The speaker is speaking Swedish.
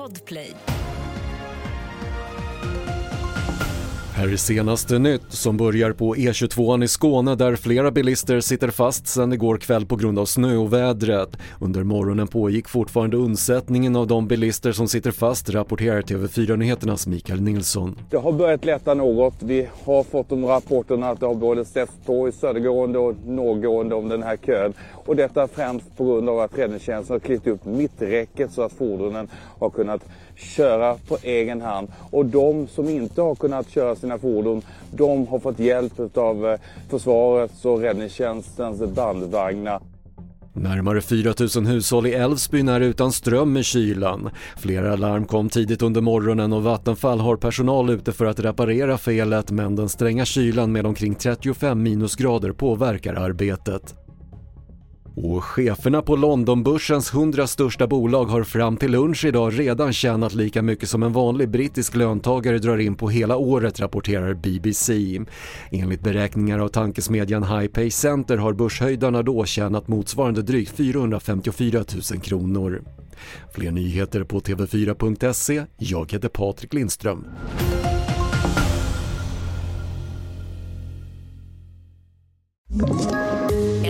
Podplay. Här är senaste nytt som börjar på E22 i Skåne där flera bilister sitter fast sedan igår kväll på grund av snöovädret. Under morgonen pågick fortfarande undsättningen av de bilister som sitter fast, rapporterar TV4-nyheternas Mikael Nilsson. Det har börjat lätta något. Vi har fått de rapporterna att det har både setts på södergående och norrgående om den här kön. Och detta främst på grund av att räddningstjänsten har klippt upp mitträcket så att fordonen har kunnat köra på egen hand. Och de som inte har kunnat köra sina fordon, de har fått hjälp av eh, försvarets och räddningstjänstens bandvagnar. Närmare 4 000 hushåll i Älvsbyn är utan ström i kylan. Flera larm kom tidigt under morgonen och Vattenfall har personal ute för att reparera felet men den stränga kylan med omkring 35 minusgrader påverkar arbetet. Och cheferna på Londonbörsens 100 största bolag har fram till lunch idag redan tjänat lika mycket som en vanlig brittisk löntagare drar in på hela året, rapporterar BBC. Enligt beräkningar av tankesmedjan High Center har börshöjdarna då tjänat motsvarande drygt 454 000 kronor. Fler nyheter på TV4.se. Jag heter Patrik Lindström.